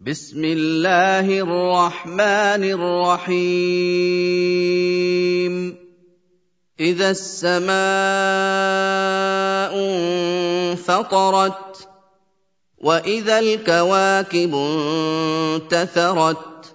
بسم الله الرحمن الرحيم. إذا السماء انفطرت وإذا الكواكب انتثرت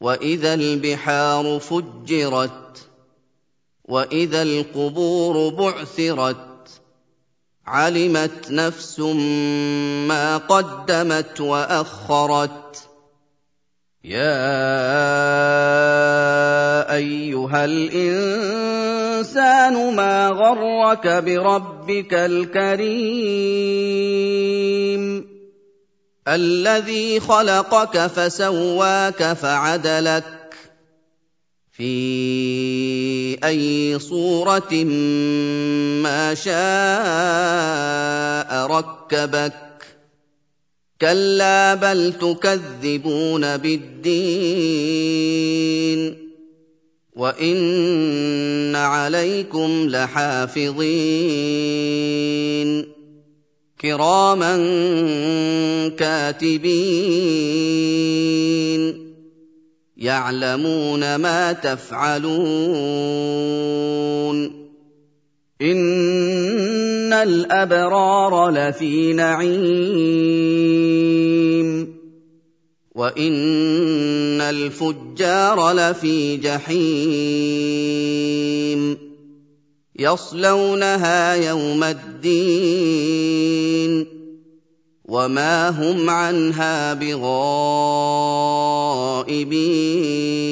وإذا البحار فجرت وإذا القبور بعثرت علمت نفس ما قدمت واخرت يا ايها الانسان ما غرك بربك الكريم الذي خلقك فسواك فعدلك في اي صوره ما شاء ركبك كلا بل تكذبون بالدين. وإن عليكم لحافظين. كراما كاتبين. يعلمون ما تفعلون. الأبرار لفي نعيم. وإن الفجار لفي جحيم. يصلونها يوم الدين. وما هم عنها بغائبين.